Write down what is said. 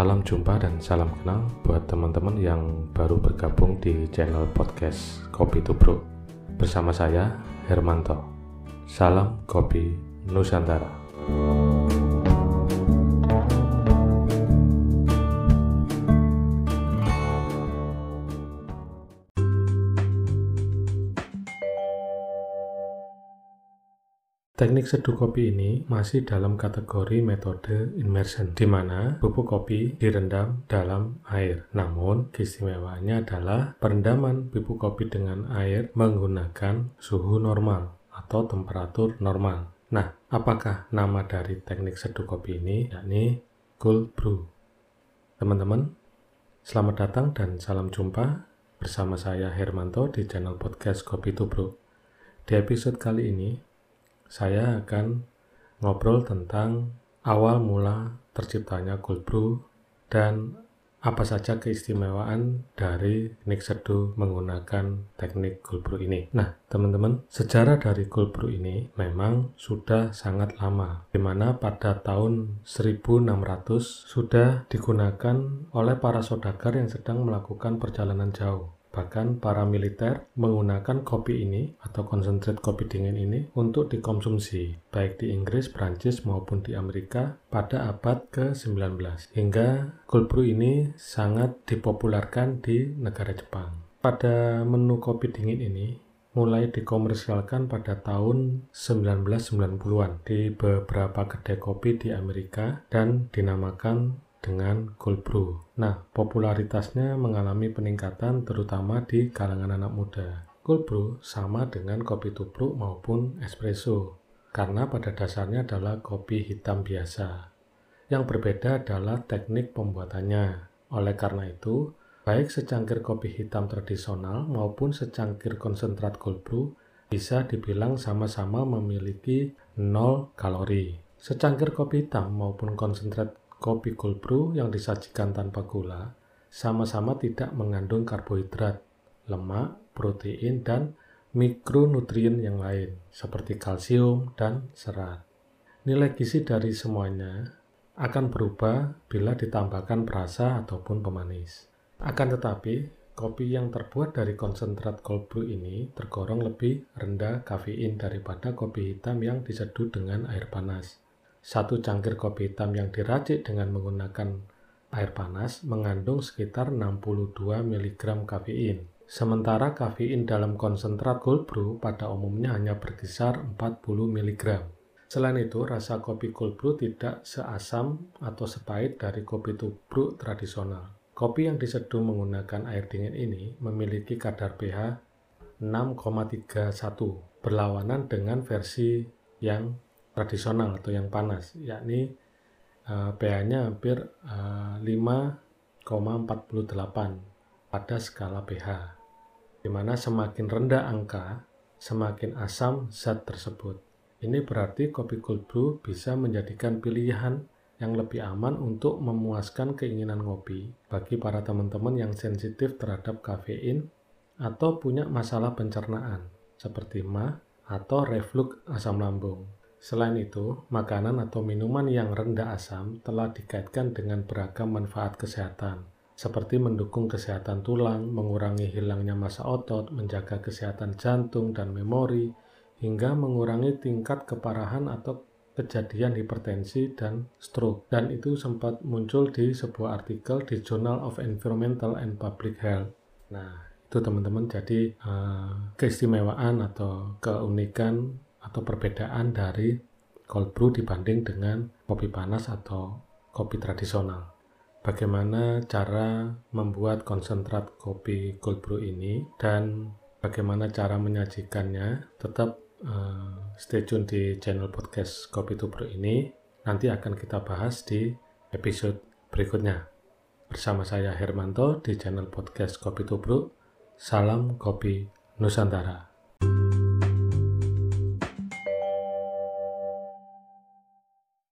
Salam jumpa dan salam kenal buat teman-teman yang baru bergabung di channel podcast Kopi Tubruk bersama saya Hermanto. Salam Kopi Nusantara. Teknik seduh kopi ini masih dalam kategori metode immersion, di mana bubuk kopi direndam dalam air. Namun, keistimewaannya adalah perendaman bubuk kopi dengan air menggunakan suhu normal atau temperatur normal. Nah, apakah nama dari teknik seduh kopi ini? Yakni cold brew. Teman-teman, selamat datang dan salam jumpa bersama saya Hermanto di channel podcast Kopi Tubruk. Di episode kali ini, saya akan ngobrol tentang awal mula terciptanya cold brew dan apa saja keistimewaan dari Nick Seduh menggunakan teknik cold brew ini. Nah, teman-teman, sejarah dari cold brew ini memang sudah sangat lama, di mana pada tahun 1600 sudah digunakan oleh para saudagar yang sedang melakukan perjalanan jauh. Bahkan para militer menggunakan kopi ini atau konsentrat kopi dingin ini untuk dikonsumsi baik di Inggris, Prancis maupun di Amerika pada abad ke-19 hingga cold brew ini sangat dipopulerkan di negara Jepang. Pada menu kopi dingin ini mulai dikomersialkan pada tahun 1990-an di beberapa kedai kopi di Amerika dan dinamakan dengan cold brew. Nah, popularitasnya mengalami peningkatan terutama di kalangan anak muda. Cold brew sama dengan kopi tubruk maupun espresso, karena pada dasarnya adalah kopi hitam biasa. Yang berbeda adalah teknik pembuatannya. Oleh karena itu, baik secangkir kopi hitam tradisional maupun secangkir konsentrat cold brew bisa dibilang sama-sama memiliki 0 kalori. Secangkir kopi hitam maupun konsentrat kopi cold brew yang disajikan tanpa gula sama-sama tidak mengandung karbohidrat, lemak, protein, dan mikronutrien yang lain seperti kalsium dan serat. Nilai gizi dari semuanya akan berubah bila ditambahkan perasa ataupun pemanis. Akan tetapi, kopi yang terbuat dari konsentrat cold brew ini tergolong lebih rendah kafein daripada kopi hitam yang diseduh dengan air panas. Satu cangkir kopi hitam yang diracik dengan menggunakan air panas mengandung sekitar 62 mg kafein. Sementara kafein dalam konsentrat cold brew pada umumnya hanya berkisar 40 mg. Selain itu, rasa kopi cold brew tidak seasam atau sepahit dari kopi tubruk tradisional. Kopi yang diseduh menggunakan air dingin ini memiliki kadar pH 6,31 berlawanan dengan versi yang tradisional atau yang panas, yakni uh, pH-nya hampir uh, eh, 5,48 pada skala pH, di mana semakin rendah angka, semakin asam zat tersebut. Ini berarti kopi cold brew bisa menjadikan pilihan yang lebih aman untuk memuaskan keinginan ngopi bagi para teman-teman yang sensitif terhadap kafein atau punya masalah pencernaan seperti MA atau reflux asam lambung. Selain itu, makanan atau minuman yang rendah asam telah dikaitkan dengan beragam manfaat kesehatan, seperti mendukung kesehatan tulang, mengurangi hilangnya massa otot, menjaga kesehatan jantung dan memori, hingga mengurangi tingkat keparahan atau kejadian hipertensi dan stroke. Dan itu sempat muncul di sebuah artikel di Journal of Environmental and Public Health. Nah, itu teman-teman jadi uh, keistimewaan atau keunikan atau perbedaan dari cold brew dibanding dengan kopi panas atau kopi tradisional. Bagaimana cara membuat konsentrat kopi cold brew ini dan bagaimana cara menyajikannya, tetap uh, stay tune di channel podcast Kopi Tubruk ini. Nanti akan kita bahas di episode berikutnya. Bersama saya Hermanto di channel podcast Kopi Tubruk. Salam Kopi Nusantara.